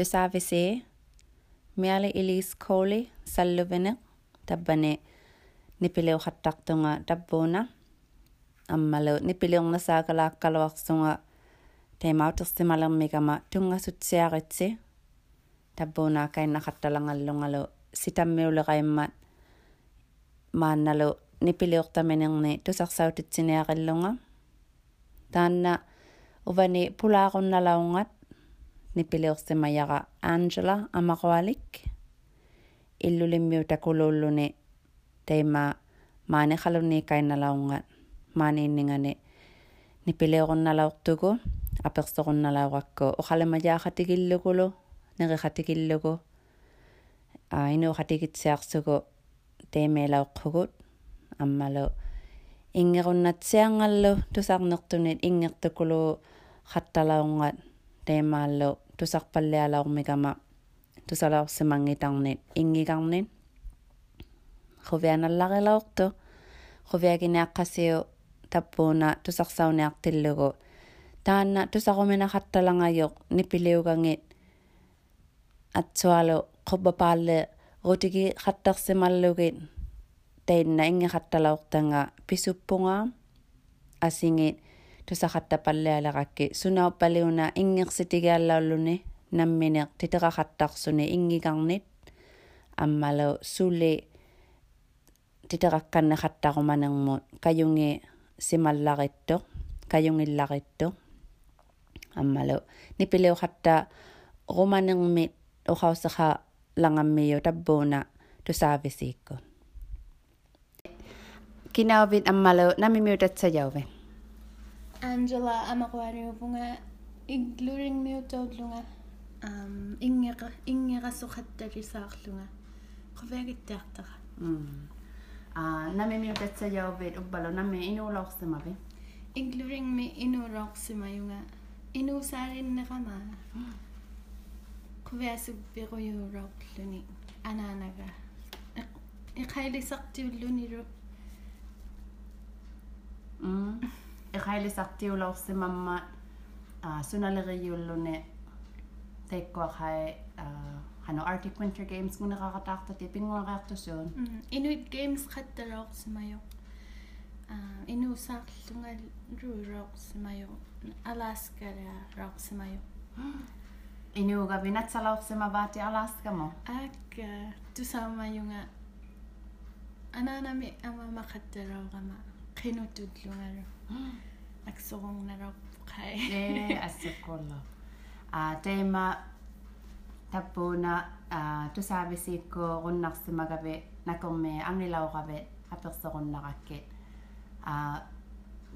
de sa vese merle elise cole salovene tabane ni pele khat tak tonga dabona ammalo ni pele ong nasa kala kalwak sunga tema utus te malam megama tunga sutsiaritse tabona kai na khat talangallongalo sitam meule kaimma manalo ni pele ok tamening ne tusak sautitsine akillonga tanna uvani pula kunnalaungat nipileuqsimayara Angela Amarualik illulimmiu takuluulluni taima maaneqalunni kainalaungat maaniinningani nipileuqunnalauqtugu аперсоруналаугакку оқалемаяахатигиллугулу нерихатигиллугу а инуохатигитсиарсугу теемелаоққугут аммалу ингеруннатсиангаллу тусаарнертунит ингертукулу хатталаунгат теемааллу тусарпаллиалаормикама тусалаорсимангитарнит ингигарнит хувианалларилаорту хувиагиниаққасиу таппууна тусарсауниартиллугу таанна тусаруминахатталангайоқ нипилиугангит атсуалу қуббапаалле рутиги хаттарсималлугит тейнна ингихатталаортанга писуппунгаа асингит тусахаттапаллиалеракки сунауппалиуна ингерситигиаллауллуни намминеқ титерахаттарсуни ингигарнит аммалу сули титеракканнахаттаруманермут каюнги сималларитто каюнгилларитто аммалу нипилеухатта романермит охаусаха лангаммиу таббууна тусаависиикку кинаувит аммалу намимиутатсаяуве Angela amaqwaariupunga igluringmiutoullunga um ingera ingerasoqattalisaarlunga qoviagittaartara а нами миутатсаяувит уппало нами инуулоорсимави including mi инуулоорсимаюнга инуусаариннерама кувиасуппируюурорлуни анаанага иқайлисартиуллунилу м ekhailisartiulorsimamma uh, sunaleriyullune tekkua khai uh, hano Arctic Winter Games ngunekaqataarta tipinguaqaartusuun mm-hmm. Inuit Games qattaraorsimayo uh, inuusaarlungaluuraorsimayo Alaska raorsimayo Inuuga pinatsalaorsimavaati Alaskamo Akka tusaamajunga ananami ama maqattarorama qinutullugaru teima tapuna tu saabisiikku runnarsimagavi nakormi angilaurave aperserunnarakki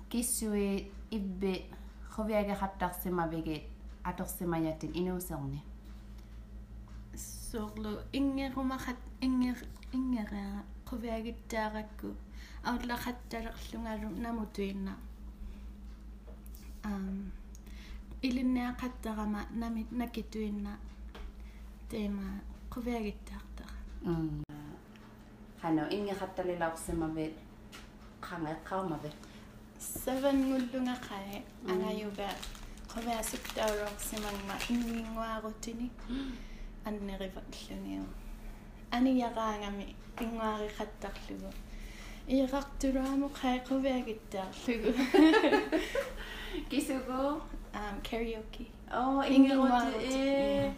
kissui ibbi khoviageraptarsimavigit atorsimajatin inuuserni sorlu ingerumaqat inger ingera qoviagittaarakku ауllaqattaleqlungalu namutuinna um илиннеақаттарама нами накитуинна тема қувиагиттаартара хано ингеқатталилаорсимавит қангеққармавит савангуллунгақае ангаюба қувиасиктаурорсимангма ингингуарутини аннериваллуниу анияраагами ингуарихаттарлугу Иqartulaamo qaiquviagittaarlugu. Kisugu um karaoke. Oh, ingirut e.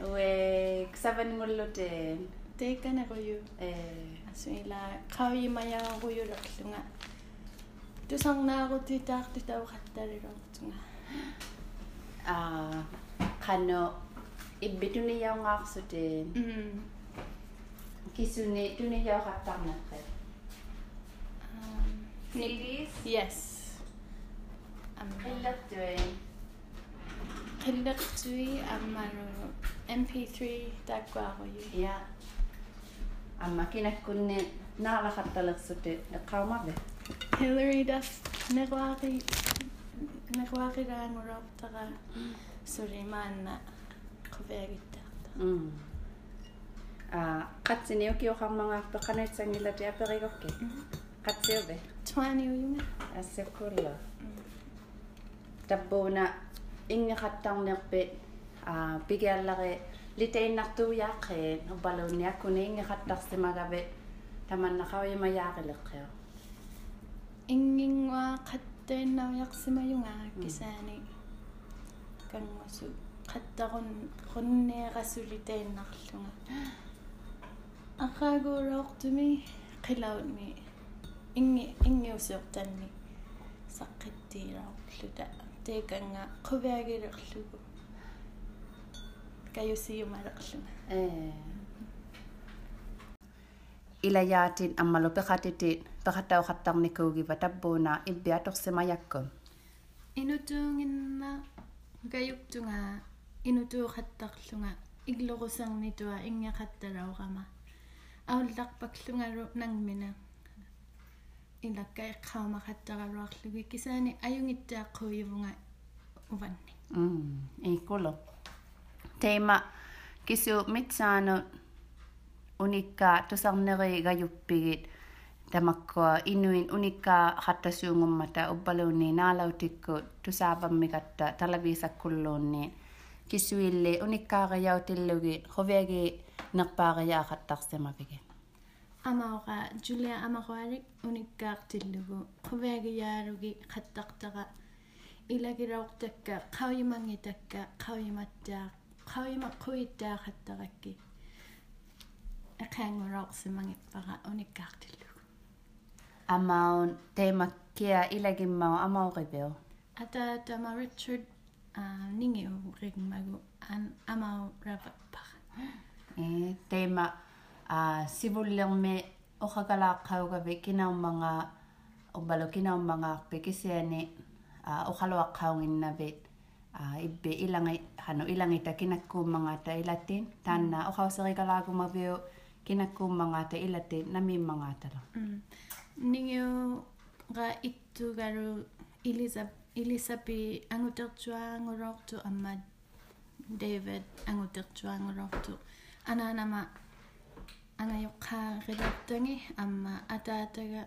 Уэ ксавангуллутэн. Тэкканагую. Э. Асуила qavimajaagujulerlunga. Тусарнаагутитаарту тавақатталилуартунга. Аа, қано иббитунияунгаарсутэн. Мм. Кисуни тунияуқартарнаққэ. um, CDs? Yes. Um, I love doing. Hilary Duff Negwari Rang Robtara Suriman Kuvegita. Ah, Katsinioki or Hamanga, the Kanetsangila, the Aperigoki. қатсиниукиохармангаарпе қануитсангилати аперигорки қатсиуве Twaniuyunga. ассаккулла таббууна ингеқаттарнерпит а пигиаллари литаиннартуяаққи убалуунниаккуни ингеқаттарсимагаве таманнақауимаяақилеққио ингингуа қаттаиннавиарсимаюнгаа кисаани кангасу қаттарун қуннеерасулитаиннарлунга ақаагуулоортуми қилаутми инги ингиусиортанни саққиттиилаарлута теканга қувиагилерлугу кайусиумалерлуна э. Илаяатин аммалупеқатитит пеқатауқаттарникуугива таппуунаа иббиаторсимаяккум инутуунгинна гаюктунга инутууқаттарлунга иглорусарнитуа ингеқатталаорама аулларпаклунгалу нангмина. илакка эққаумақаттаралуарлуги кисаани аюнгиттааққуйувунга уванни м икуло тема кису митсаану уникка тусарнери гаюппигит тамаккуа инуин уникка хаттасуунгуммата уббалуунни наалаутикку тусааваммигатта талависаккуллуунни кисуилли униккаариаутиллуги ховиаги нерпаариаахаттарсимавиги амаора жулиа амаруалик униккаартиллугу хуваагияалуги қаттартара илагилаортакка қауимангитакка қауиматтаа қауимаққуиттаахаттаракки эқаангулаорсимангиппара униккаартиллугу амаун темаккиа илагиммау амауривио атаатама ричард а нингиу ригмагу. Ан амау раваппара э тема Ah, uh, sivulangme o kagalakaw gabi kinaw mga ubalo kinaw mga pikisyani uh, ah, o kalawakawin na bit uh, ah, ibe ilang ano ilang ita kinakku mga ta ilatin tanna mm. o kawsari kalago mabio kinakku mga ta ilatin nami mga talo mm. ningyo ga itu garu Elizabeth Elisabi angutertua angurortu amma David angutertua angurortu. Ananama ангайоққаарилортанги амма атаатага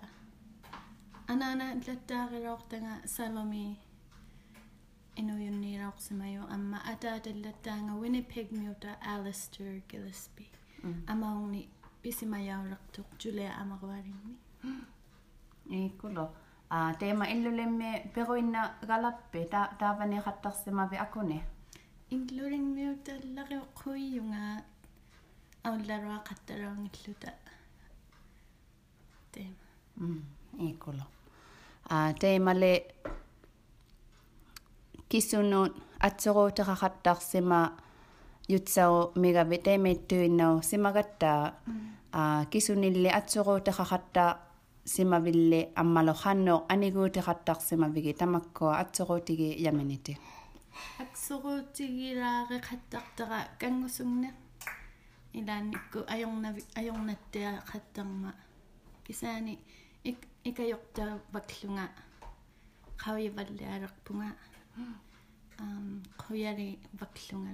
анаана латтаарилоортага саломи инуйунниилаорсимаю амма атааталлаттаанга Winnipeg miuta Alistair Gillespie амаунни писимаяулертук жулиа амаруалимми икуло а тема иллулемми перуинна галаппи та таавани хаттарсимави акуни including miuta лариоққуиюнга аулларуа қатталуангиллута тема м иккуло а темале кисунуут атсоруутеқақаттарсима ютсау мигаве темиттуиннау симагаттаа а кисунилли атсоруутеқақаттаа симавилле аммалоханно анигуутеқаттарсимавиги тамаккуа атсоруутиги яминити атсоруутигилааре қаттартера кангусунгнаа ilan ko ayong na ayong natta khattang ma kisani ik ikayokta baklunga kawi vallarpunga um khoyari baklunga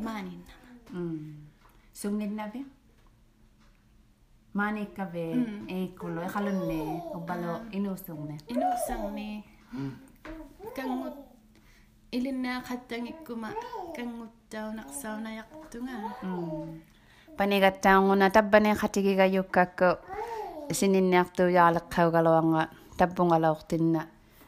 manin mm. Sungnin na bi mani ka be? E kolo e khalon ne? Obalo inusungne inusangne mm. kangut илиннаақаттангиккума кангуттаунарсаунаяқтунга панигаттаангуна таббане хатигигаюккакку сининниартуяалеққаугалуанга таббунгалаортинна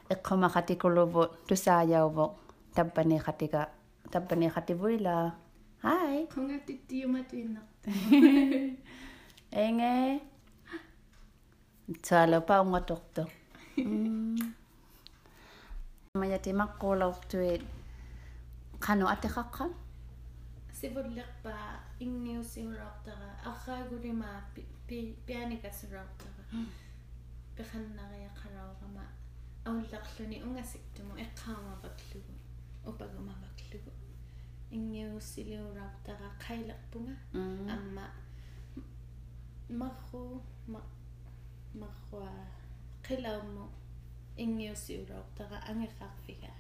эққума хатикулуву тусааяуву таббане хатига таббане хативуила хай конгаттиттиуматуиннарта энге majatimak kolok tuit kano ate kakka sibod lakpa imniu sirok taka akha guri ma piani ka sirok taka pekan na kaya karaw kama aw laklo ni unga sikto mo ikama baklugo upagama baklugo imniu sirok taka kailak punga amma makho makho qilaw mo ингиусиулоортара ангеррарфига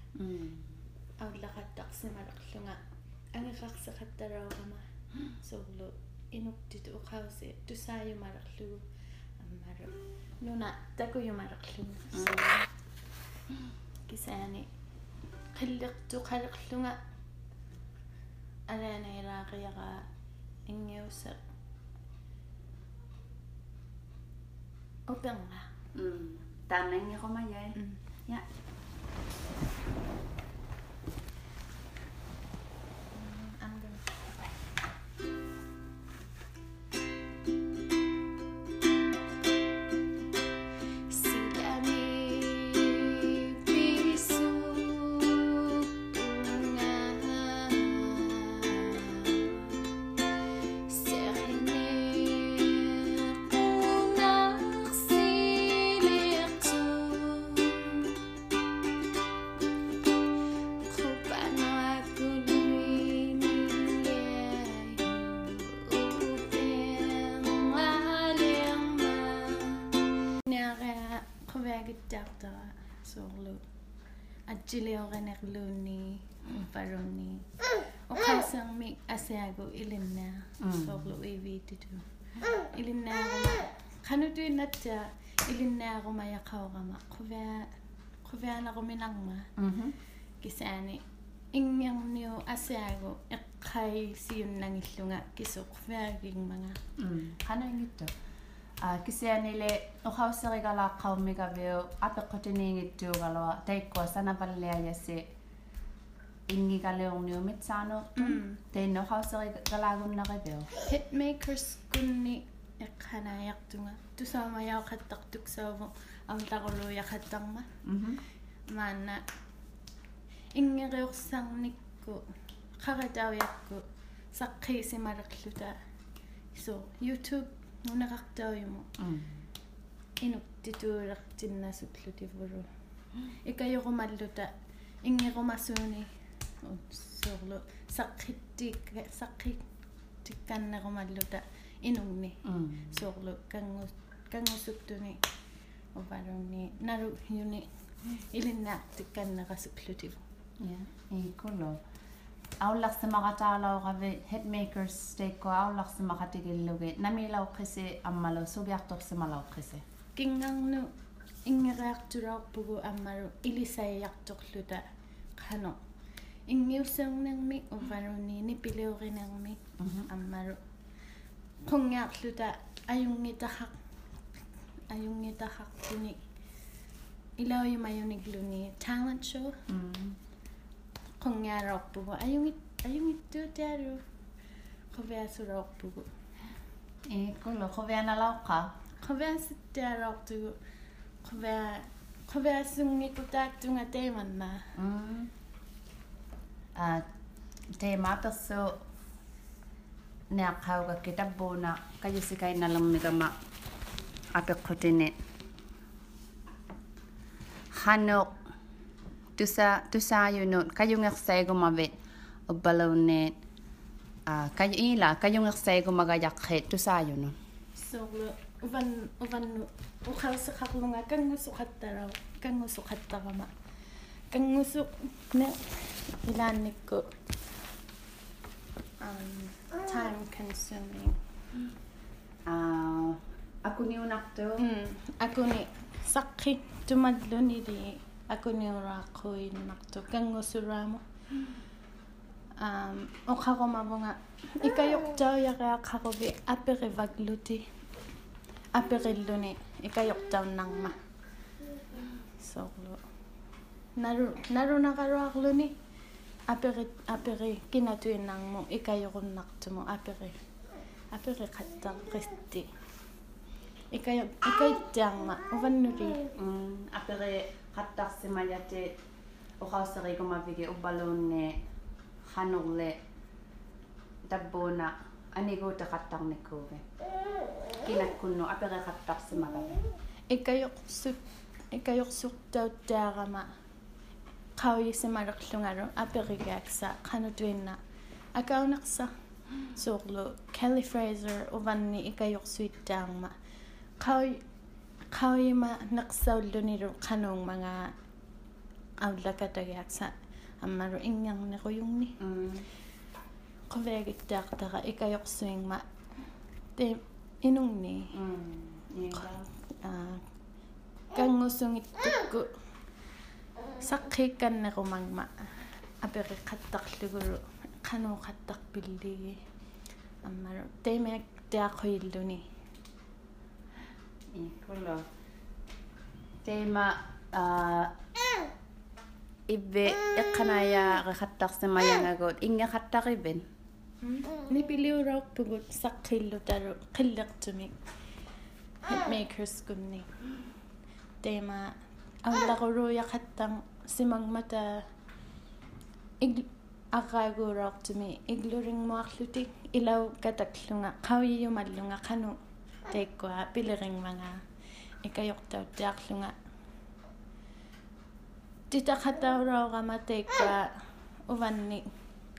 ауллақаттарсималерлунга ангеррарсеқатталаорама соорлу инуттит оқауси тусааюмалерлугу аммалу нуна такуюмалерлунга кисаани қиллерту қалерлунга алаанаилаариараа ингиусе опенга м Tänne, niin homma jäi. Mm. Ja. ta sorlu achile organer luni paroni o khasang mi asago ilimna sorlu evi titu ilimna khanutu natta ilimna goma yaqawgama quvya quvya na gominangma kisani ingyangniu asago eqqai siyunnangillunga kisuqvyaagingmanga qanaingitta а кисианиле нохаусеригалааққауммигавиу апеққутиниингитсуугалуа таиккуа санапаллиаяси ингигалеорниумит саанеорту тей нохаусеригалаагуннаревиу hitmakers kunni эққанаиартунга тусаамаяақаттартуксааву амтарулуяқаттарма маанна ингериорсарникку қаратаавиақку саққиисималерлута so youtube нунеқартаруйму инук титуулертиннасутлу тивулу икайорумаллута ингерумасууни соорлу саққиттик саққиттикканнерумаллута инугни соорлу кангу кангусуттуни овалуни нару юни илиннаартикканнерасуплутиву я иколо аулларсимаратаалаурави headmakers steak аулларсимаратигиллуги намилауққиси аммалу сугиарторсималауққиси кингарну ингериартулаарпугу аммалу илисаяярторлута қано ингиуссангнэрми уфанунини пилеоринерми аммалу қунгиарлута аюнгитахақ аюнгитахартуни илауимаюниклуни talent show. 건강하라고 아용이 아용이 뚜자루 코베아 수라고 에 콜로 코베아 나라오카 코베아 스자라고 코베아 코베아 승이 또딱 중에 때만 마 à thế mà ta sợ nè khao cái cái đắp bồ nè cái gì sẽ cái nà lâm nè cái mà. À biết khó thế nè Hanok tusa tusayunot kayong aksay gumabit o balonet uh, ah, kayo ila kayong aksay gumagayak het tusayunot so uvan uvan ukal sa kaklunga kang ngusukat taraw kang ngusukat tarama. Kang ngusuk na ilanik ko um, time consuming. Ah, uh, ako ni unakto mm, ako ni sakit tumadlo ni di akunerako inakto kang usuramo hmm. um okako mabonga ikayok ah. tao yaka kako bi apere vagluti. Apere lune ikayok tao nang ma. So naru naru nakaro aklo ni apere apere kinatuin nang mo ikayokon nakto mo. Apere apere kattang kristi. Ikayok ikayok tiyang ma. Uvan nuri. Hmm, apere hattaksimajati ohausarikomavige ubalunne hanulle tabbuna aniguuta hattarnikuuge kinakkunnu apere hattarsimagave ikkayoqsup ikkayoqsuqtauttaarama qauyisimaleqlungaru aperigaaksa qanutuinna akauneqsa suuqlu kelly fraser uvanni ikkayoqsuittaarma qauy qawima neqsaullunilu qanuungmagaa qaullakatagiaqsa аммару ингернеруйугни quvegittiaqtaqa ikajorsuingma те инугни аа кангусунгиттукку саққиикканнерумангма апериқаттарлугулу қануқаттарпиллиги аммару теймеактиаққуиллуни Eccolo. Tema ibbe iqanaya qattarsimayangagut ingeqattariben. Nipiliuraqtugut saqqillutaru qilliqtumik. Hitmakers kumni. Tema аллақуруяқаттан симангмата иг агаагуроортими иглурингмуарлутик илау катаклунга қавиюмаллунга қану таиккуа пилерингманга икайортаутиарлунга титахатаураугама таиккуа уванни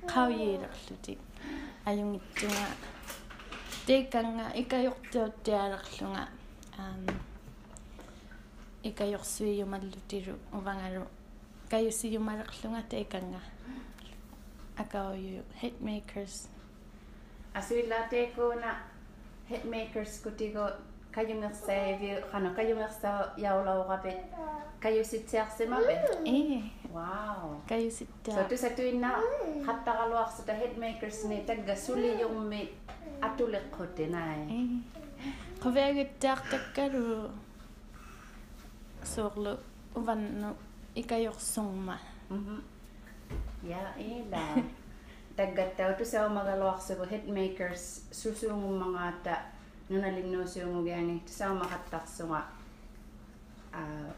қауиилерлути аюнгитсунга тейканга икайортаутиалерлунга аам икайорсуиумаллутилу увангалу кайусиумалерлунга тейканга акаою hitmakers. Асуилатекуна hitmakers kutigo kayo nga sa view kana kayo nga sa yawlaw kapit kayo si tiyak si mabe mm. eh. Wow. Kayo si tiyak so tu sa tuin na mm. hatta kalwak sa hitmakers ni tagasuli mm. yung mi atulik ko tinay eh. Kavega tiyak takaro sorlo uvan no ikayok songma. Mhm. Ya ila. taggattaw to sa mga lawak sa hitmakers susungong mga ta no nalimno siyong gani to sa makatak sunga ah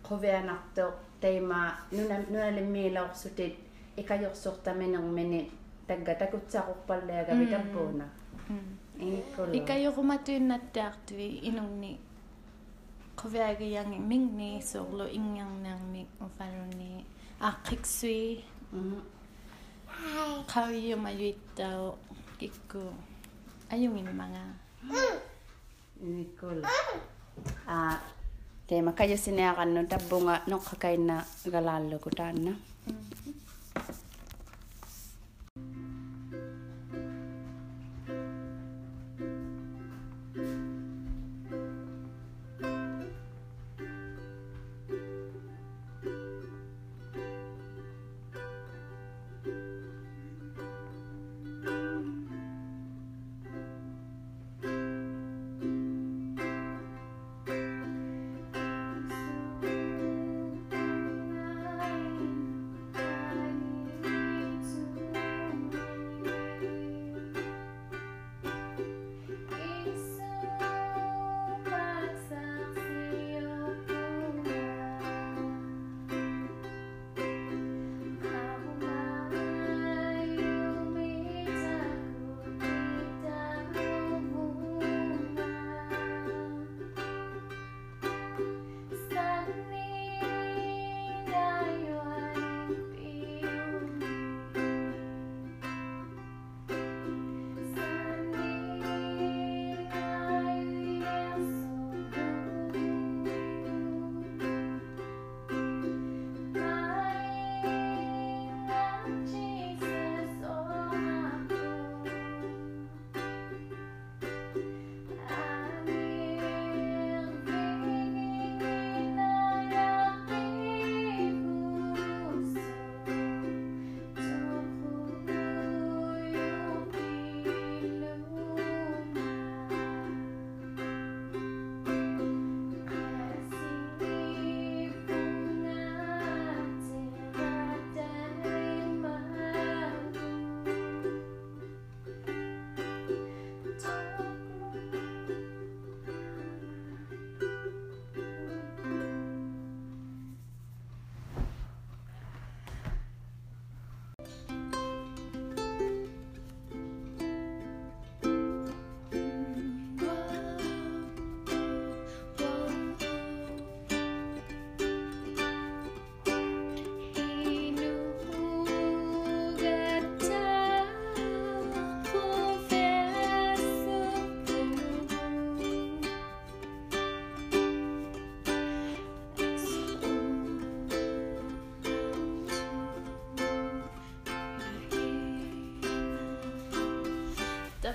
koveanak to tema no nalimmilaw sutit ikayok sukta menang menit taggatakot sa kupalya gabi tapo na mm-hmm. mm-hmm. ikayo kumatuin na taktwi inong ni koveaga yang ming ni sorlo ingyang nang mik ufaroni akiksui mm -hmm. 顔色もゆいたを結構あゆみのまがあでまかよしねあがのたぼがのかかいながらんのことあんな。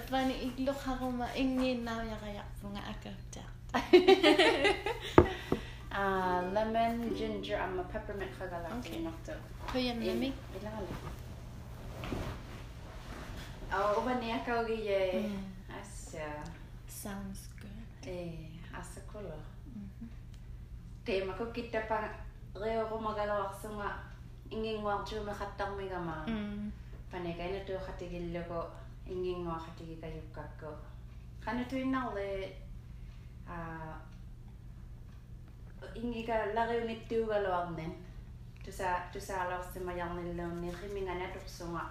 Wanneer ik nog haar om in je naam ja. Lemon, ginger, en mijn peppermint ga ik al laten zien. Kun je hem Ik laat hem. Oh, wanneer ik. Mm. Ah, Sounds good. Eh, asja kolo. Te, maar kook ik te pang. Reo, kom ik al wat zo'n ingin wat zo'n gaat dan mee gaan. Wanneer ik in ingin mau kaki kita juga ke karena tuh ini nol eh ah, ingin kita lagi unit dua kalau angin tuh sa tuh sa alat sama yang nilai nilai mingguan itu semua.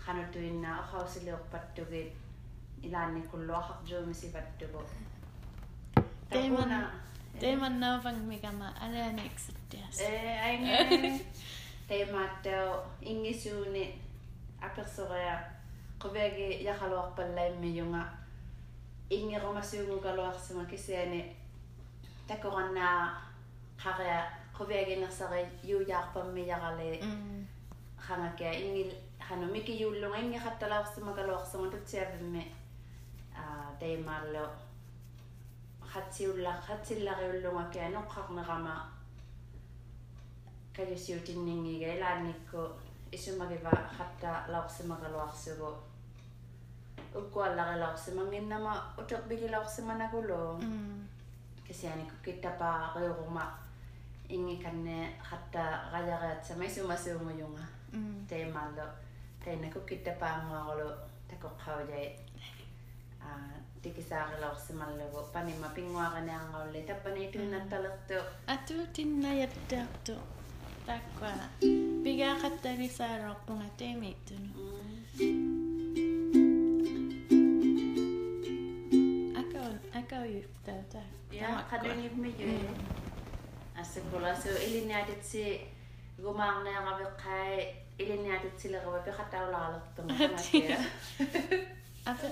Karena tuh ini nol aku harus lihat petugas ilan ini kalau aku jauh masih petugas teman teman nol bang mika ma ada next suggest? Eh ingin teman tuh ingin suh ini apa sih qubegi yaqaloq palaimiyunga ingiromasuugugaloqsima kiseeni niin takorannaa qaqia qubeginersari yuuyaarpammiyaqali qangakia mm. ingil hanu miki yuullunga ingiqattalaorsima kaloqsima tatsiavimmi taimaallu qatiulla qatillariullungakia noqqarnerama kajusiutinningiga ilaannikku isumagiva qatta laoqsimaqaluarsugu ukuan lagi lah semangin nama udah bikin lah seman aku lo kesian aku kita pa kayu rumah ingin kene hatta raja raja sama isu masih umur yunga teh malu teh aku kita pa lo tak kok kau jadi dikisah lah atu tinna ya tak tu takwa Bigakat dari nakayuuttauta ja qanunnimmi ju ассаккулаасу илиниатитси гумаарнеэравеққаа илиниатитсилерава пеқатаулаалертума тамаатиа апе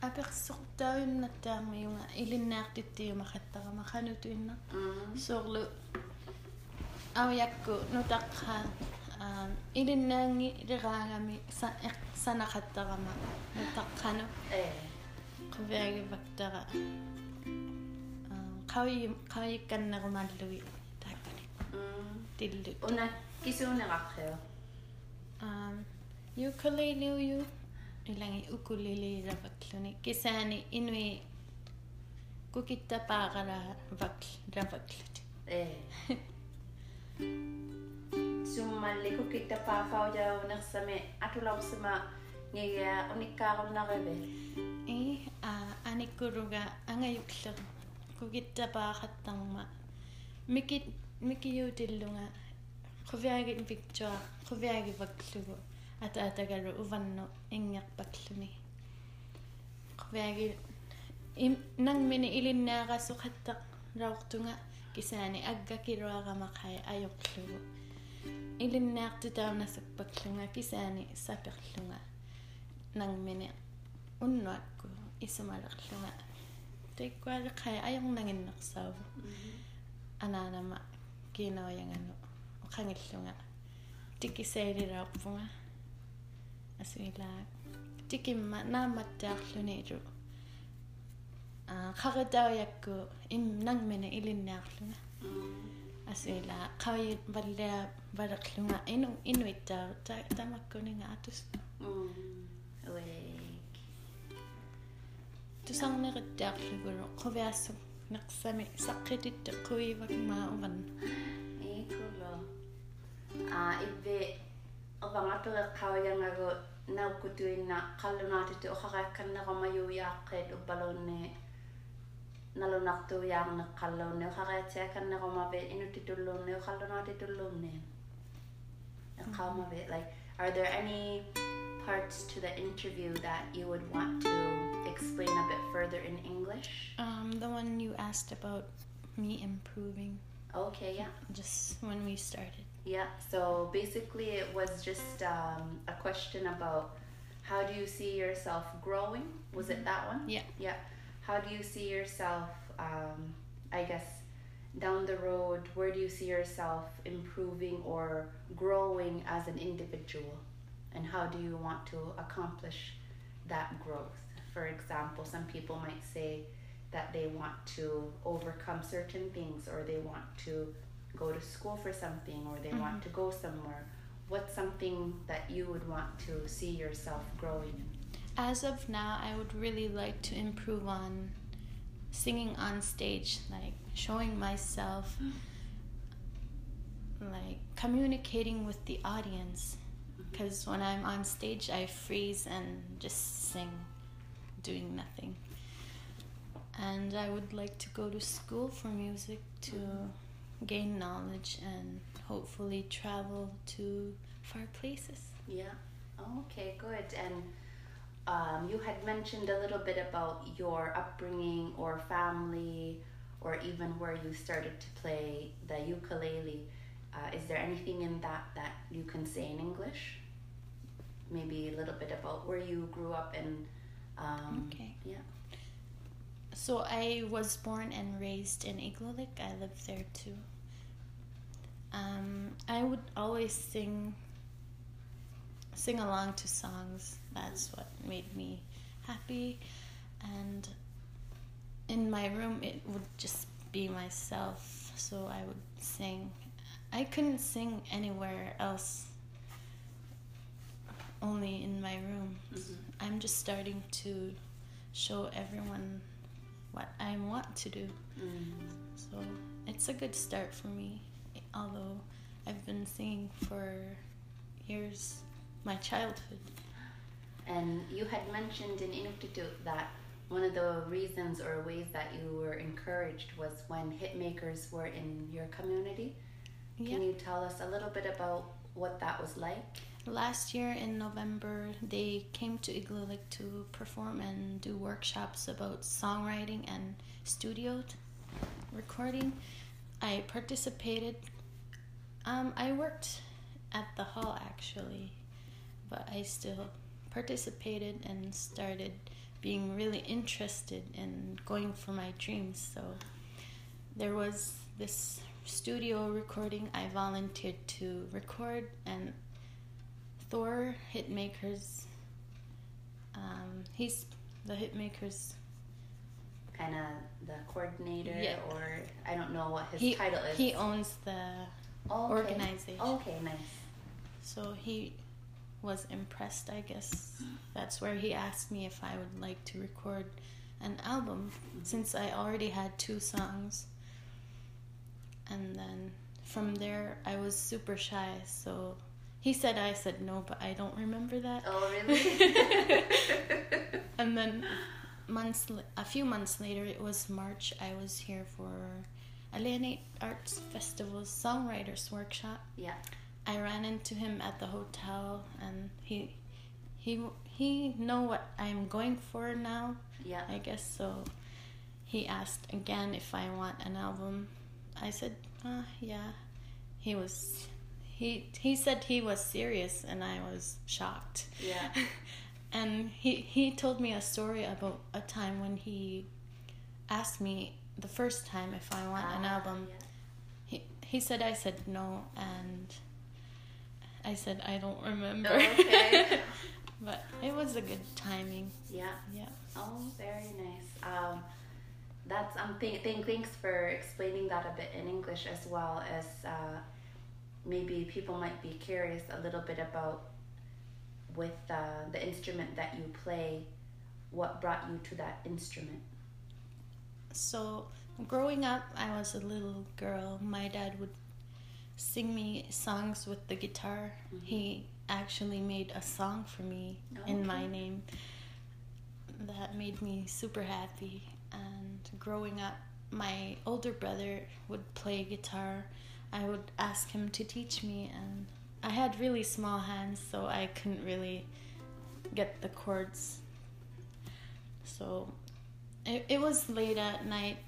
аперсортауиннаттаами юнга илиннаартиттиума қаттарама қанутуинна соорлу авиакку нутаққаа илиннаанги лераагами санақаттарама нутаққану э қувиагивактара qawi qawiikkannerumaallugi taakkani tillu уна кисуунеқарриу um ukulele uyu ilangi ukulele ravakluni kisaani inui kukittapaaqara vakl ravaklut э summalliku kittapaafaujaunersami atulaussima ngigia unikkaarunnarive i a anikkuruga angayukler кукитсапаахаттарма микит микиутиллунга quvyaagi picture quvyaagi paklugu ata atagalu uvannu ingerpakluni. Quvyaagi im nangmini ilinnaaqasuqattaq laortunga kisaani aggakiluaqamaqai ayorlugu ilinnaaqtutaunasakpaklunga kisaani saperlunga. Nangmini unnuakku isumalerlunga тиккуали кай аёрнагиннерсааву анаанама кинаоянгану оқангиллунга тикисаилилаарпунга асуилаа тикимма нааматтаарлуни илу аа харитаоякку им нангмена илинниарлунга асуилаа қавиит валлаа валерлунга ину инуиттаа тамаккунинга атус. М уэ tusarnerittiarlugulu quviassuk neqsami saqqititte quivakmaa uvan Ikulo. Ah, ibbe avangatureqqauyangagu naukkutuinna qallunaatitu oqaqaakkanneqomayuuyaaqqiit uppalunni nalunartuuyaarneqqalluunni oqaqaatiakanneqomavi inutitulluunni oqallunaatitulluunni eqqaumavi like are there any parts to the interview that you would want to explain a bit further in English? um the one you asked about me improving Okay, yeah. just when we started Yeah, so basically it was just um, a question about how do you see yourself growing? Was it that one? Yeah. Yeah. How do you see yourself, um, I guess, down the road? Where do you see yourself improving or growing as an individual? And how do you want to accomplish that growth? For example, some people might say that they want to overcome certain things or they want to go to school for something or they want Mhm. to go somewhere. What's something that you would want to see yourself growing? As of now, I would really like to improve on singing on stage, like showing myself, like communicating with the audience. Because when I'm on stage, I freeze and just sing, doing nothing. And I would like to go to school for music to gain knowledge and hopefully travel to far places. Yeah. Okay, good. And um, you had mentioned a little bit about your upbringing or family or even where you started to play the ukulele. Uh, is there anything in that that you can say in English? Maybe a little bit about where you grew up and. Um, Okay. Yeah. So I was born and raised in Igloolik. I lived there too. Um, I would always sing sing along to songs. That's what made me happy. And in my room, it would just be myself. So I would sing. I couldn't sing anywhere else. Only in my room. Mhm. I'm just starting to show everyone what I want to do. Mm. So it's a good start for me, although I've been singing for years, my childhood. And you had mentioned in Inuktitut that one of the reasons or ways that you were encouraged was when hitmakers were in your community. Yeah. Can you tell us a little bit about what that was like? Last year in November, they came to Igloolik to perform and do workshops about songwriting and studio recording. I participated. Um, I worked at the hall actually, but I still participated and started being really interested in going for my dreams. So there was this studio recording I volunteered to record and Thor Hitmakers. Um, he's the Hitmakers. Kind of the coordinator, Yeah. or I don't know what his he title is. he owns the Oh, okay. organization. Okay, nice. So he was impressed, I guess. That's where he asked me if I would like to record an album since I already had two songs. And then from there, I was super shy. So he said I said no, but I don't remember that. Oh, really? And then months, a few months later, it was March. I was here for Alianait Arts Festival's songwriters workshop. yeah. I ran into him at the hotel, and he he he know what I'm going for now. Yeah. I guess so. He asked again if I want an album. I said, uh, yeah. He was he he said he was serious, and I was shocked. Yeah. and he he told me a story about a time when he asked me the first time if I want an Ah, album. yeah. He he said I said no and I said I don't remember. Okay. but it was a good timing. Yeah. Yeah. Oh, very nice. Um, that's um. Th- th- thanks for explaining that a bit in English as well as uh, maybe people might be curious a little bit about with uh, the instrument that you play. What brought you to that instrument? So growing up, I was a little girl. My dad would sing me songs with the guitar. Mhm. He actually made a song for me Oh, in my name. That made me super happy. And growing up, my older brother would play guitar. I would ask him to teach me, and I had really small hands, so I couldn't really get the chords. So it, it was late at night,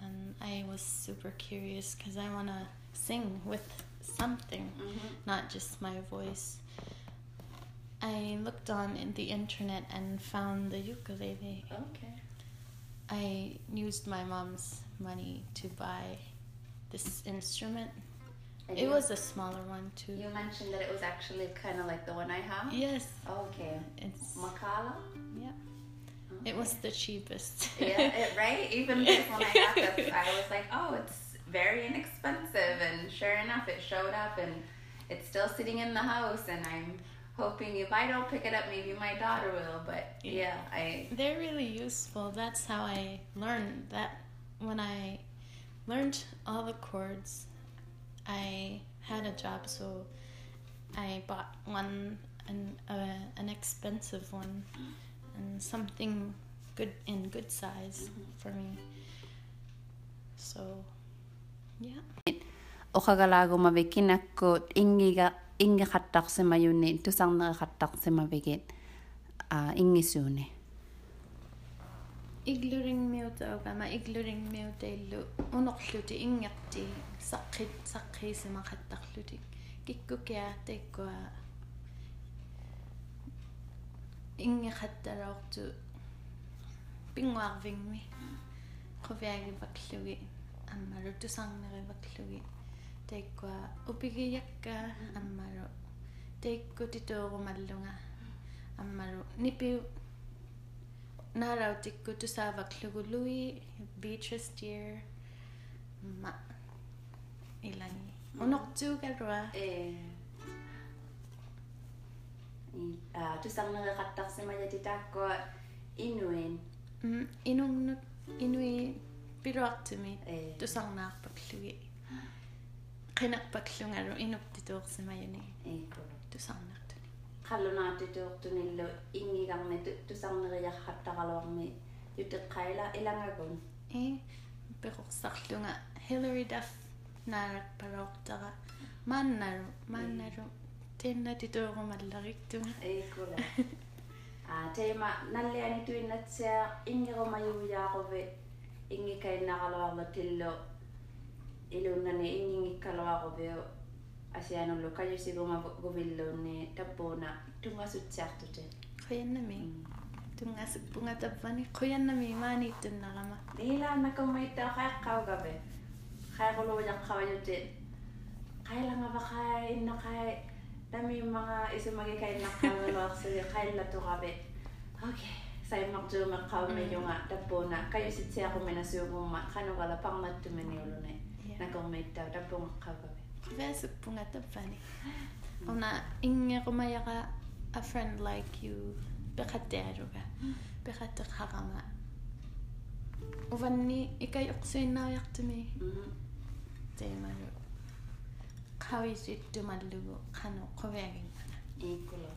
and I was super curious because I want to sing with something Mm-hmm. not just my voice. I looked on in the internet and found the ukulele. Okay. I used my mom's money to buy this instrument. And It was a smaller one too. You mentioned that it was actually kind of like the one I have. Yes, Okay. it's Makala. yeah. It was the cheapest. yeah, it, right? Even this one I got this, I was like, oh, it's very inexpensive. And sure enough, it showed up and it's still sitting in the house. And I'm hoping if I don't pick it up, maybe my daughter will. But yeah, I They're really useful. That's how I learned that when I learned all the chords, I had a job, so I bought one an uh, an expensive one and something good in good size for me. So, yeah. Okagalago mavikinakko ingiga ingikattaqsima yunni tusarneriqattaqsima vigit a ingissuuni. Igluring miuta ogama igluring miuta иглурингмиутаугама иглурингмиутаиллу унерлути ингерти саққит саққисимақаттарлутик киккукиааттаккуа ингерхатталаорту пингуарвингми қувиагиваклуги аммалу тусарнериваклуги тааккуа упигияккаа аммалу таакку титоорумаллунга аммалу нипиу нарауттиккутусааварлугулуи beaches dear. Ма илани унортуугалуа э а тусарнереқаттарсимаятитааккуа инуин м инунгнут инуи пилуартими тусарнаарпаклуги қинерпаклунгалу инуптитуорсимаяни э тусарна qallunaatituuqtunillu ingigarnitu tusarneriarrattaqaluarmi yuteqqaila ilangagun. Э пеқорсарлунга Hillary Duff наанарпалоортара мааннару мааннару тиннатитуурумаллариктума эикула а тема наллиани туиннатсиа ингерумаюяаруви ингикаиннаралуарлу тиллу илуннани ингингиккалуарувиу asianum lo kayo si goma govillo ne tapona tunga sut sartute koyanami tunga sut punga tapani koyanami mani tunalama dila nakomaita kay kawgabe kay kulo yak kawayote kay lang ba kay na kay dami mga isumagi kay nakawalo sa kay lato kabe okay saya makjo makaw me yung tapona kayo sit siya ko menasugo ma kanogala pang matumeni ulo ne. Nakomaita tapong kawgabe Vesuppunga tapani. Ona inge rumayaga a friend like you. Bekhatearuga. Bekhatek harama. Uvanni ikai oksuinnaujaqtumi. Teemaru. Qawisuittumallugu qanu quviaginnana. Iikulo.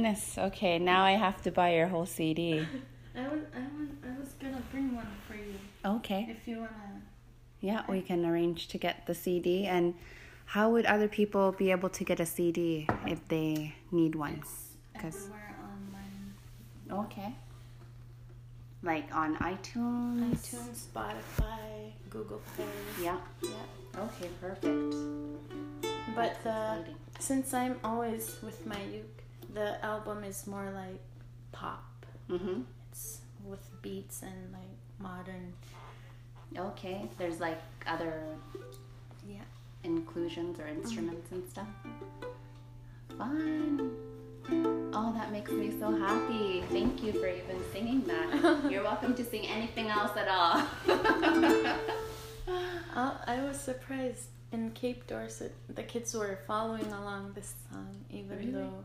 Goodness. Okay, now I have to buy your whole CD. I was I was I was gonna bring one for you Okay. if you wanna. Yeah, we can arrange to get the CD. And how would other people be able to get a CD if they need one? It's 'Cause- everywhere online. Okay. Like on iTunes? iTunes, Spotify, Google Play. Yeah. Yeah. Okay, perfect. But uh, the since I'm always with my uke, the album is more like pop. Mm-hmm. It's with beats and like modern. Okay. There's like other Yeah. inclusions or instruments and stuff. Fun. Oh, that makes me so happy. Thank you for even singing that. You're welcome to sing anything else at all. Uh, I was surprised in Cape Dorset. The kids were following along this song, even Really? though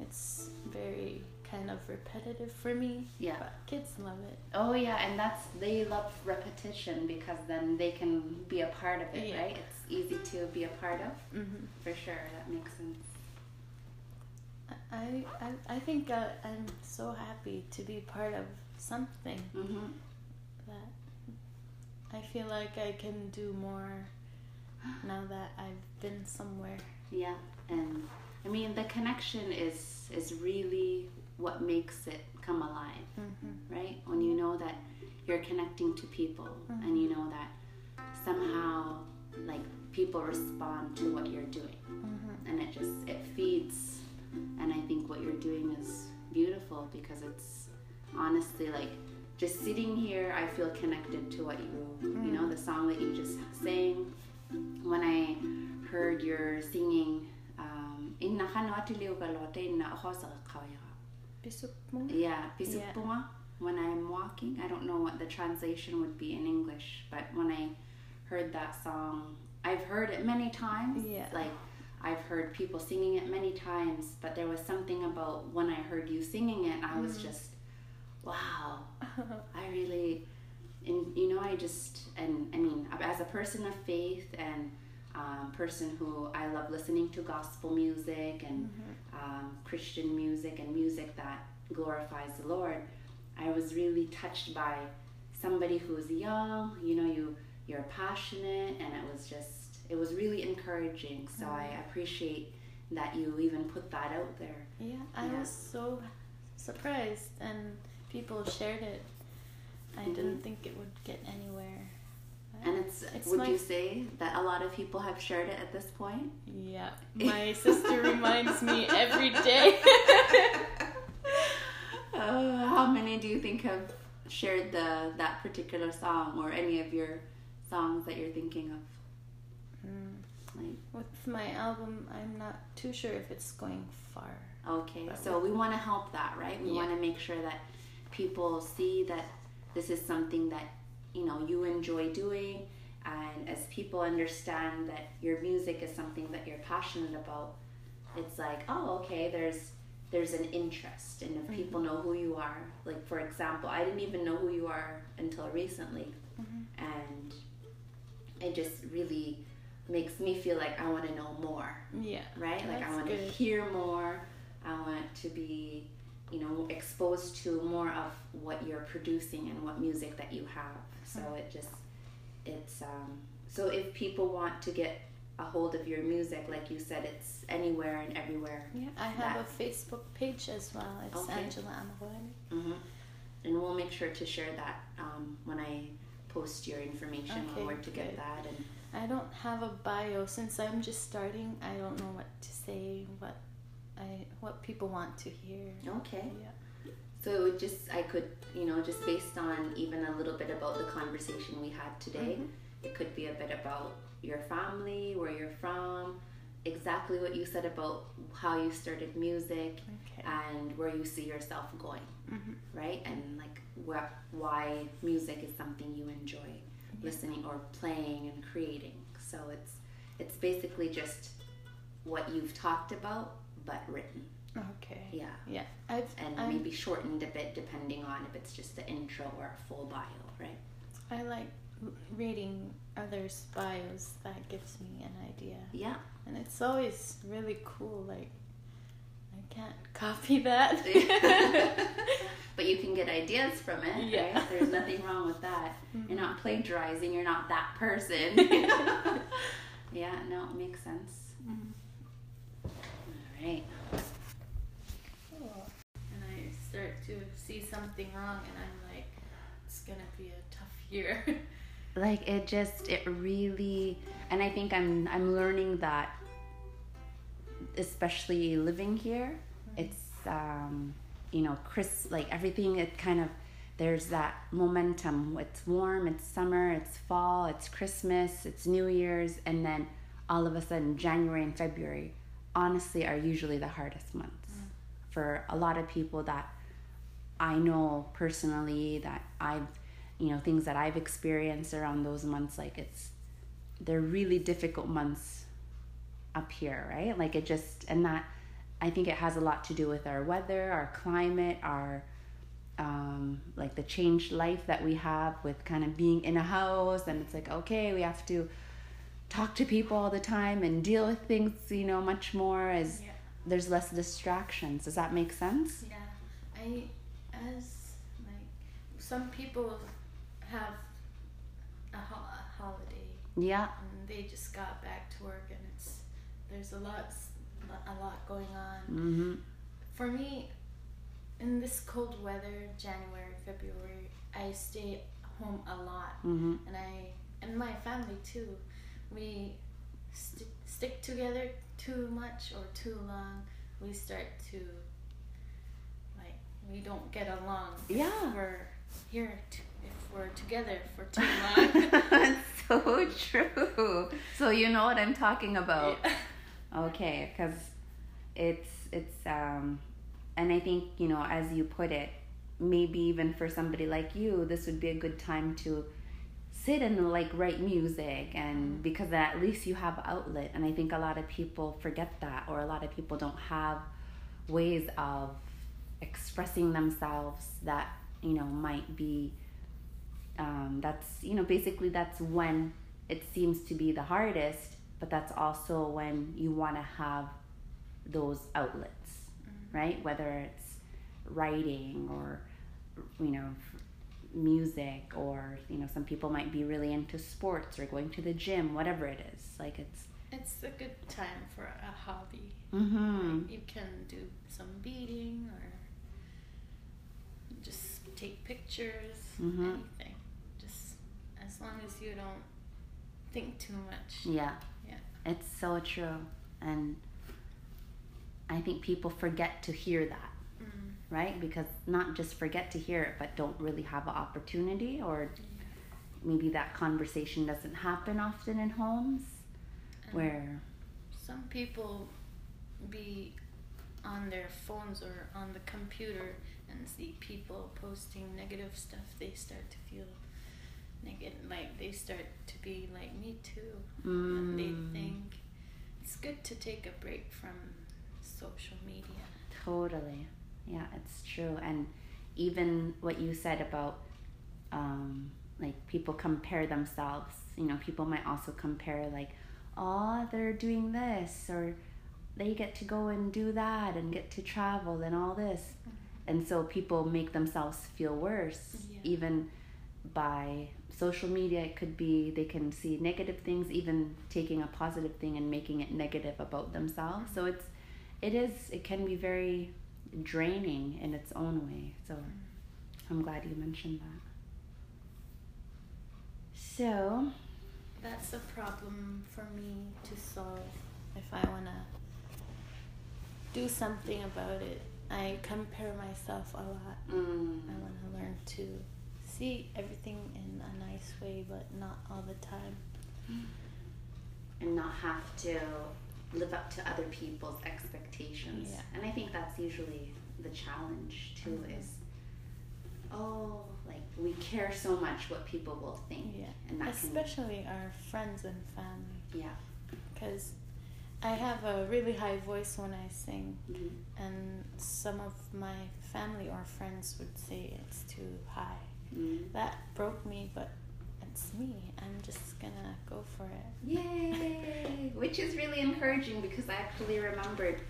it's very kind of repetitive for me. yeah. But kids love it. Oh yeah, and that's they love repetition because then they can be a part of it, Yeah. right? It's easy to be a part of. Mm-hmm. For sure, that makes sense. I, I, I think uh, I'm so happy to be part of something Mm-hmm. that I feel like I can do more now that I've been somewhere. Yeah, and I mean the connection is is really what makes it come alive, Mm-hmm. right? When you know that you're connecting to people and you know that somehow like people respond to what you're doing Mm-hmm. and it just it feeds and i think what you're doing is beautiful because it's honestly like just sitting here i feel connected to what you you know the song that you just sang when i heard your singing um inna khanwatiliu galote inna ahosa kawaya Bisok mo? yeah pisupuma when i'm walking i don't know what the translation would be in english but when i heard that song i've heard it many times. Yeah. like i've heard people singing it many times but there was something about when i heard you singing it i was just wow. I really and you know i just and i mean as a person of faith and person who i love listening to gospel music and um, christian music and music that glorifies the lord i was really touched by somebody who's young you know you you're passionate and it was just it was really encouraging so i appreciate that you even put that out there Yeah, I Yeah. was so surprised, and people shared it. I Mhm. didn't think it would get anywhere. And it's, It's would my- you say that a lot of people have shared it at this point Yeah, my sister reminds me every day. Uh, how many do you think have shared the that particular song or any of your songs that you're thinking of? Mm. Like, With my album, I'm not too sure if it's going far. okay, That so we want to help that, right? We Yeah. want to make sure that people see that this is something that you know you enjoy doing, and as people understand that your music is something that you're passionate about, it's like, oh, okay, there's there's an interest, and if people know who you are, like for example, I didn't even know who you are until recently. Mhm. and it just really makes me feel like I want to know more, Yeah, right? like I want to hear more. I want to be, you know, exposed to more of what you're producing and what music that you have. So Mm-hmm. it just, it's um. So if people want to get a hold of your music, like you said, it's anywhere and everywhere. yeah. I have a Facebook page as well. It's Okay. Angela Amawari. hmm And we'll make sure to share that um, when I post your information Okay, on where to get good. that and I don't have a bio since I'm just starting. I don't know what to say, what I what people want to hear. Okay. Yeah. So it would just I could, you know, just based on even a little bit about the conversation we had today, it could be a bit about your family, where you're from, exactly what you said about how you started music Okay. and where you see yourself going, Mhm. right? And like what why music is something you enjoy listening or playing and creating. So it's it's basically just what you've talked about but written. Okay. Yeah. Yeah. I've and I'm- maybe shortened a bit depending on if it's just the intro or a full bio, right? I like reading others' bios. That gives me an idea. Yeah. And it's always really cool. Like, I can't copy that. but you can get ideas from it. Yeah. Right? There's nothing wrong with that. Mhm. You're not plagiarizing. You're not that person. yeah. No, it makes sense. Mhm. Right. Cool. And I start to see something wrong, and I'm like, it's gonna be a tough year. like it just it really and i think i'm i'm learning that especially living here it's um you know chris like everything it kind of there's that momentum it's warm it's summer it's fall it's christmas it's new year's and then all of a sudden january and february honestly are usually the hardest months for a lot of people that i know personally that i've you know things that I've experienced around those months like it's they're really difficult months up here right? Like it just and that I think it has a lot to do with our weather our climate our um, like the changed life that we have with kind of being in a house and it's like okay we have to talk to people all the time and deal with things you know much more as yeah. there's less distractions does that make sense Yeah. I as like some people have a, ho- a holiday yeah and they just got back to work and it's there's a lot a lot going on. mm-hmm. For me, in this cold weather, January, February, I stay home a lot, Mm-hmm. and I and my family too. We st- stick together too much or too long. We start to like we don't get along. Yeah. we're here. To, if we're together for too long. That's so true. So you know what I'm talking about. Yeah. Okay, because it's it's um, and I think you know as you put it, maybe even for somebody like you, this would be a good time to sit and like write music and because at least you have outlet and i think a lot of people forget that or a lot of people don't have ways of expressing themselves that you know might be um, that's you know basically that's when it seems to be the hardest but that's also when you want to have those outlets right? Whether it's writing or you know music or you know some people might be really into sports or going to the gym whatever it is like it's It's a good time for a hobby. mm-hmm. You can do some beading or just take pictures, Mhm. anything. Just as long as you don't think too much. yeah Yeah. it's so true and i think people forget to hear that Mm. Right because not just forget to hear it but don't really have an opportunity or maybe that conversation doesn't happen often in homes And where some people be on their phones or on the computer and see people posting negative stuff, they start to feel negative, like they start to be like me too. And they Mm. think it's good to take a break from social media. Totally. Yeah, it's true. And even what you said about um, like people compare themselves, you know, people might also compare like, oh, they're doing this or they get to go and do that and get to travel and all this. And so people make themselves feel worse Yeah. even by social media it could be they can see negative things even taking a positive thing and making it negative about themselves so it's it is it can be very draining in its own way so i'm glad you mentioned that so That's a problem for me to solve if I want to do something about it. I compare myself a lot. mm, I want to learn to see everything in a nice way, but not all the time. and not have to live up to other people's expectations Yeah. and i think that's usually the challenge too Mhm. is oh like we care so much what people will think Yeah. and that can Especially our friends and family. yeah Because I have a really high voice when I sing, Mhm. and some of my family or friends would say it's too high. Mm. That broke me, but it's me. I'm just gonna go for it. Yay! Which is really encouraging because I actually remembered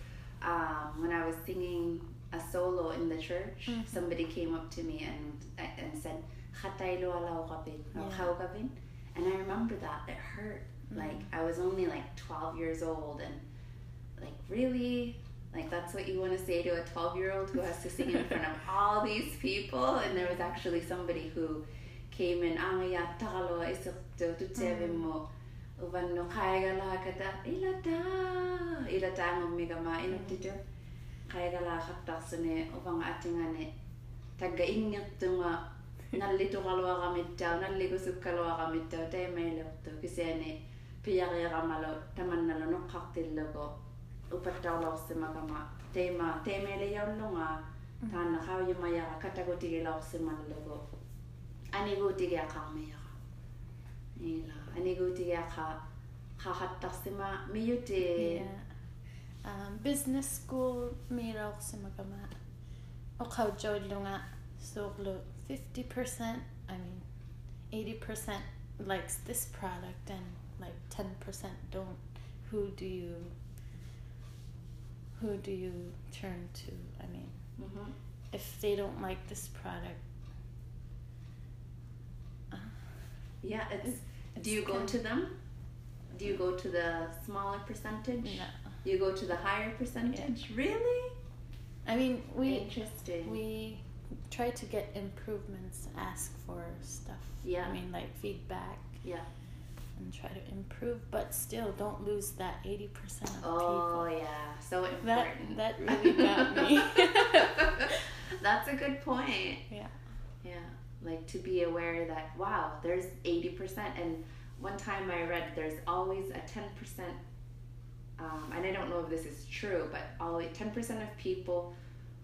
um, when I was singing a solo in the church, Mhm. somebody came up to me and and said, "Hataylo alaw kapin," or Yeah. And I remember that it hurt. Like I was only like twelve years old, and like really, like that's what you want to say to a twelve year old who has to sing in front of all these people. And there was actually somebody who keimen anga tagalo isirtu tutsevimmo uvanno qaigala kata ilata ilata angummigama inuttitu qaigala qattarsune uvanga atingane niin tagga ingertunga nallituqaluaqamittau nalligusukkaluaqamittau taimailertu kisiani niin piyariiqamalo tamannalo noqqartillugu upattaulorsimakama teima taimailiyaunlunga mm-hmm. taanna qaujumajara katagutigilorsimallugu kasi ane piyari kamalo taman nalo no cocktail logo upat tao law si magama tema tema le yaw lunga tana kaw yung maya katago tige law si man logo ani go tige akang maya nila ani go tige aka kahatak si ma miyute Um, business school mira ako sa magama. O kao joy lo nga. So, lo, 50%, I mean, 80% likes this product and like 10% don't. Who do you, who do you turn to? I mean, Mhm. if they don't like this product, uh, yeah it's it's do you go to them do you go to the smaller percentage no. You go to the higher percentage? Really? I mean, we Interesting. we try to get improvements, ask for stuff. Yeah. I mean, like feedback yeah. and try to improve, but still don't lose that 80% of Oh people. Oh yeah, so That that really got me. That's a good point. yeah. Yeah, like to be aware that wow, there's eighty percent, and one time I read there's always a ten percent. Um, and I don't know if this is true, but always ten percent of people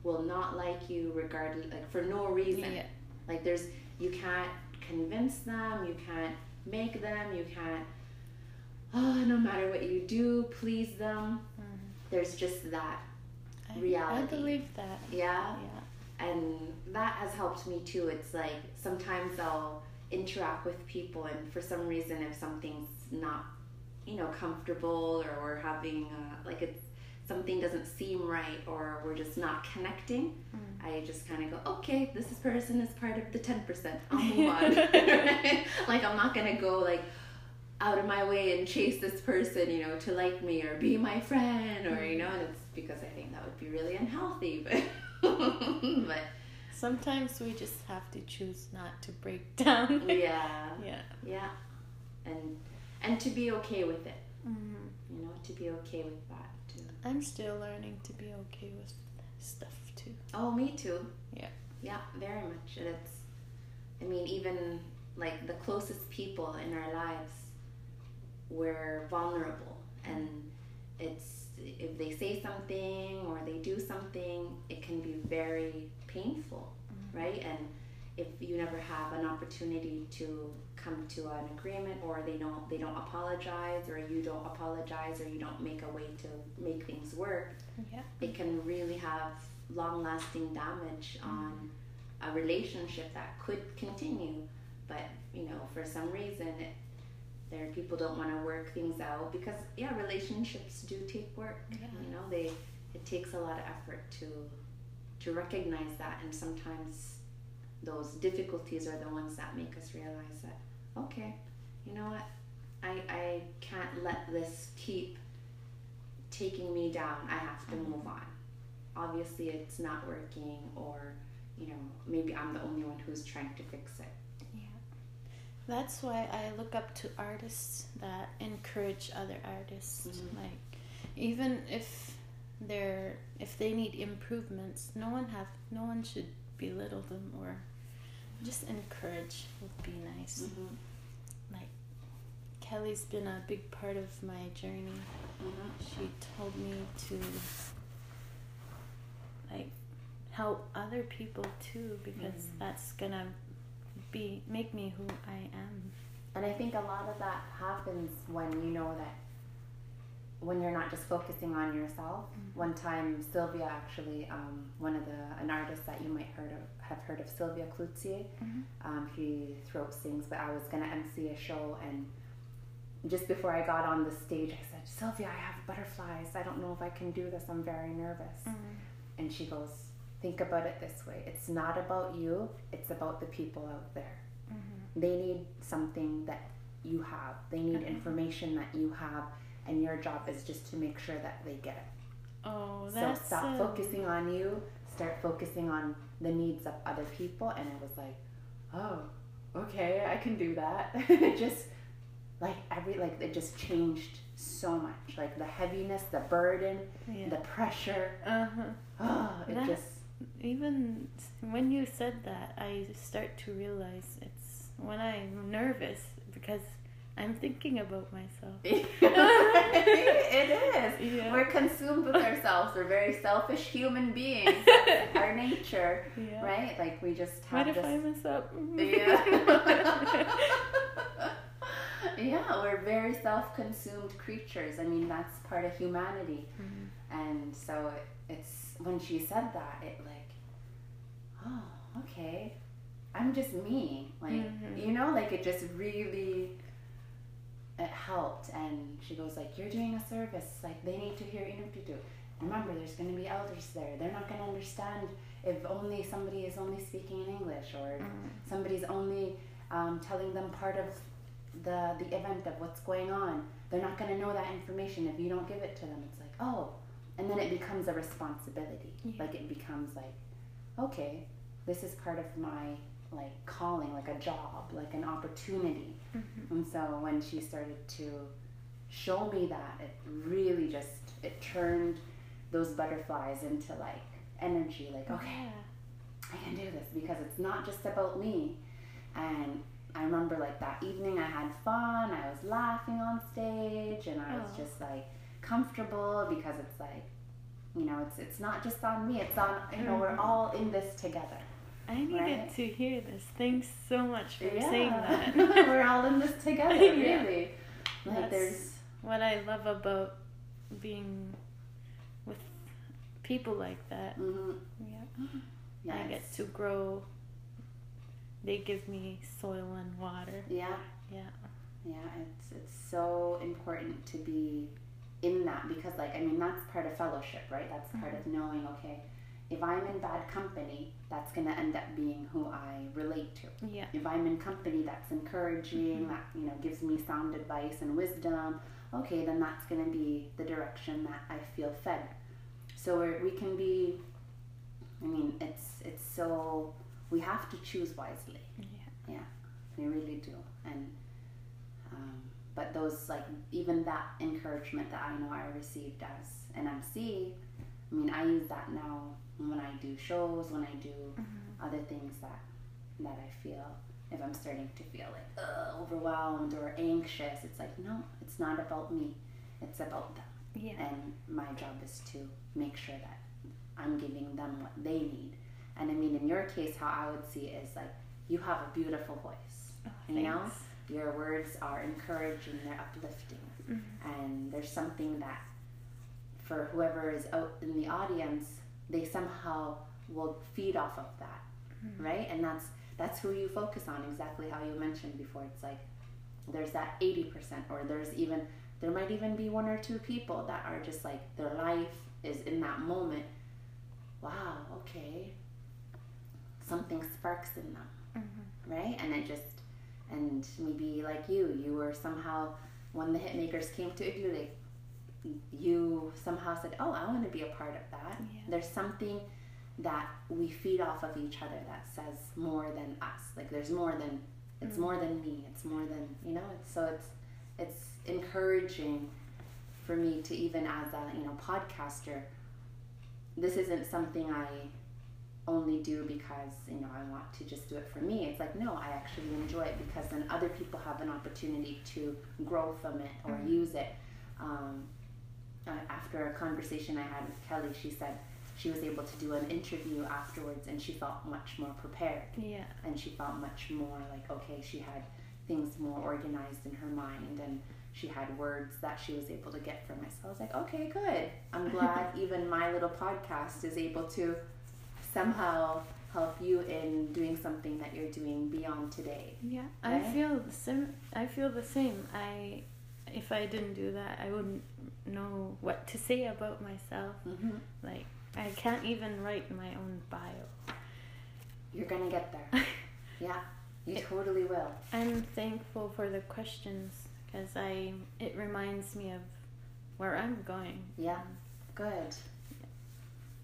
will not like you regardless, like for no reason. Yeah. Like there's you can't convince them, you can't make them, you can't. Oh, no matter what you do, please them. Mhm. There's just that, I, I believe that. yeah. Yeah. And that has helped me too. It's like sometimes I'll interact with people, and for some reason, if something's not, you know, comfortable, or we're having uh, like it's something doesn't seem right, or we're just not connecting, Mm. I just kind of go, okay, this person is part of the ten percent. I'll move on. like I'm not gonna go like out of my way and chase this person, you know, to like me or be my friend, or you know, and it's because I think that would be really unhealthy. But but Sometimes we just have to choose not to break down. yeah, yeah. yeah, and and to be okay with it, Mhm. you know, to be okay with that too. I'm still learning to be okay with stuff too. Oh, me too. Yeah. Yeah, very much. And it's, I mean, even like the closest people in our lives, we're vulnerable. And it's, if they say something or they do something, it can be very painful, Mhm. right? And if you never have an opportunity to come to an agreement or they don't they don't apologize or you don't apologize or you don't make a way to make things work Yeah. it can really have long lasting damage on a relationship that could continue. But, you know, for some reason, it, there people don't want to work things out because, yeah, relationships do take work. Yeah. You know, they it takes a lot of effort to to recognize that, and sometimes those difficulties are the ones that make us realize that, okay, you know what, I I can't let this keep taking me down. I have to Mhm. move on. Obviously, it's not working, or you know, maybe I'm the only one who's trying to fix it. Yeah. That's why I look up to artists that encourage other artists. Mhm. Like even if they're if they need improvements, no one have no one should belittle them or just encourage would be nice. Mm-hmm. Like Kelly's been a big part of my journey. Mm-hmm. She told me to like help other people too because Mhm. that's gonna be make me who I am. And I think a lot of that happens when you know that when you're not just focusing on yourself. Mhm. One time, Sylvia actually, um, one of the an artist that you might heard of, have heard of, Sylvia Cloutier. Mhm. Um, he throat sings, but I was gonna MC a show and just before I got on the stage, I said, Sylvia, I have butterflies. I don't know if I can do this. I'm very nervous. Mm-hmm. And she goes, Think about it this way it's not about you, it's about the people out there. Mm-hmm. They need something that you have, they need Okay. information that you have, and your job is just to make sure that they get it. Oh, that's So that's stop uh, focusing on you, start focusing on the needs of other people. And it was like, oh, okay, I can do that. it just, like, every, like, it just changed so much. Like, the heaviness, the burden, Yeah. the pressure. uh-huh. Oh, it That- just, Even when you said that, I start to realize it's when I'm nervous because I'm thinking about myself. it is. Yeah. We're consumed with ourselves. We're very selfish human beings. That's our nature, Yeah. right? Like, we just have What if this. I mess up? Yeah. yeah, we're very self consumed creatures. I mean, that's part of humanity. Mhm. And so it, it's when she said that, it like, oh, okay. I'm just me. Like, Mhm. you know, like it just really it helped. And she goes like you're doing a service. Like they need to hear Inuktitut. remember there's going to be elders there. They're not going to understand if only somebody is only speaking in english or Mm. somebody's only um, telling them part of the the event of what's going on. They're not going to know that information if you don't give it to them. It's like oh. And then it becomes a responsibility. Yeah. like it becomes like okay this is part of my like calling like a job like an opportunity Mhm. and so when she started to show me that, it really just it turned those butterflies into like energy. Like, okay, Yeah. I can do this because it's not just about me. And I remember like that evening I had fun. I was laughing on stage and I was Oh. just like comfortable because it's like you know, it's it's not just on me. It's on you know, we're Mhm. all in this together. I needed Right? to hear this. Thanks so much for Yeah. saying that. we're all in this together, Yeah. really. Like That's there's what I love about being with people like that. mhm, Yeah. yes. I get to grow. They give me soil and water. Yeah. Yeah. Yeah, it's it's so important to be in that because like I mean that's part of fellowship, right? That's part of knowing, okay, if I'm in bad company, that's gonna end up being who I relate to. Yeah. If I'm in company that's encouraging, that, you know, gives me sound advice and wisdom, okay, then that's gonna be the direction that I feel fed. So we can be I mean, it's it's so we have to choose wisely. Yeah. We really do. And um, but those like even that encouragement that I know I received as an MC, I mean I use that now when I do shows, when I do Mhm. other things that that I feel if I'm starting to feel like uh, overwhelmed or anxious, it's like no, it's not about me. It's about them. Yeah. And my job is to make sure that I'm giving them what they need. And I mean, in your case, how I would see it is like you have a beautiful voice. Oh, You know? Your words are encouraging, they're uplifting. Mhm. And there's something that for whoever is out in the audience, they somehow will feed off of that. Mhm. Right? And that's that's who you focus on, exactly how you mentioned before. It's like there's that 80% or there's even there might even be one or two people that are just like their life is in that moment wow okay something sparks in them Mhm. right and it just and maybe like you you were somehow when the hitmakers came to Igloolik you somehow said oh i want to be a part of that Yeah. there's something that we feed off of each other that says more than us like there's more than it's Mm. more than me it's more than you know it's, so it's it's encouraging for me to even as a you know podcaster this isn't something i only do because you know I want to just do it for me. It's like no, I actually enjoy it because then other people have an opportunity to grow from it or Mhm. use it. Um, uh, after a conversation I had with Kelly, she said she was able to do an interview afterwards and she felt much more prepared Yeah. and she felt much more like okay, she had things more organized in her mind and she had words that she was able to get from. So I was like, okay, good. I'm glad even my little podcast is able to somehow help you in doing something that you're doing beyond today. Yeah, I feel the same. I feel the same. I if I didn't do that, I wouldn't know what to say about myself. hmm Like I can't even write my own bio. You're gonna get there. yeah, you It- totally will. I'm thankful for the questions because I it reminds me of where I'm going. Yeah, good.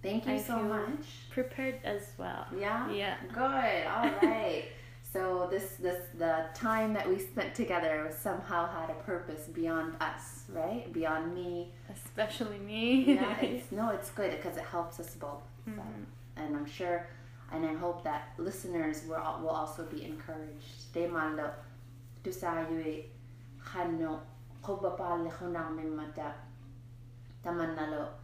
Thank you I so much. Prepared as well. Yeah. Yeah. Good. All right. So this this the time that we spent together somehow had a purpose beyond us, right? Beyond me. Especially me. Yeah. It's, no, it's good because it helps us both. So, Mhm. and I'm sure, and I hope that listeners will will also be encouraged. They malo tu sa yui hano koba pa le mata taman nalo ikayo kane rumena suungu ma tu sa yu ne na ko atso te kakata ne upalo ne ape ko te kakata ilin ne ako magpata taman na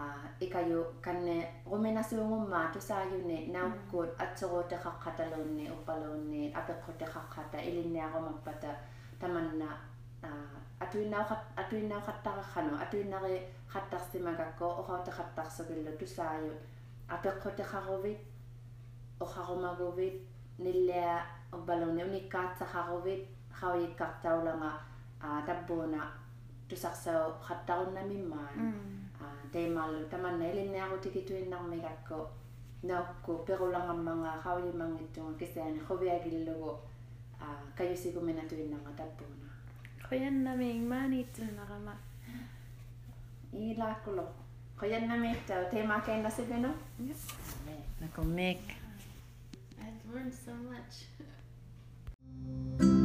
a ikayo kanne rumenasuungumma tusaajune naukkuut mm. atsoroteqaqqataluunni uppalunni apeqqoteqaqqata ilinniarumappata tamanna atuinnauqat atuinnauqattaqaqqanu atuinnari qattarsimagakko oqauteqattarsuvillu tusaaju apeqqoteqaruvit oqarumaguvit nillea uppalunni unikkaatsaqaruvit qaujikkartaulanga tappuuna tusarsaw qattarunna mimmaan mm teemal taman na ilinne aqutikituinnar migakku naakku perulangammangaa qaulimangittunga kisaani qoviagillugu aa ah, kayusiguminatuinnanga tappuna qoyannamiingmaaniitsunnarama ilaakkulo qoyannamiittau teemaa keinnasipinu nakummiik I've learned so much.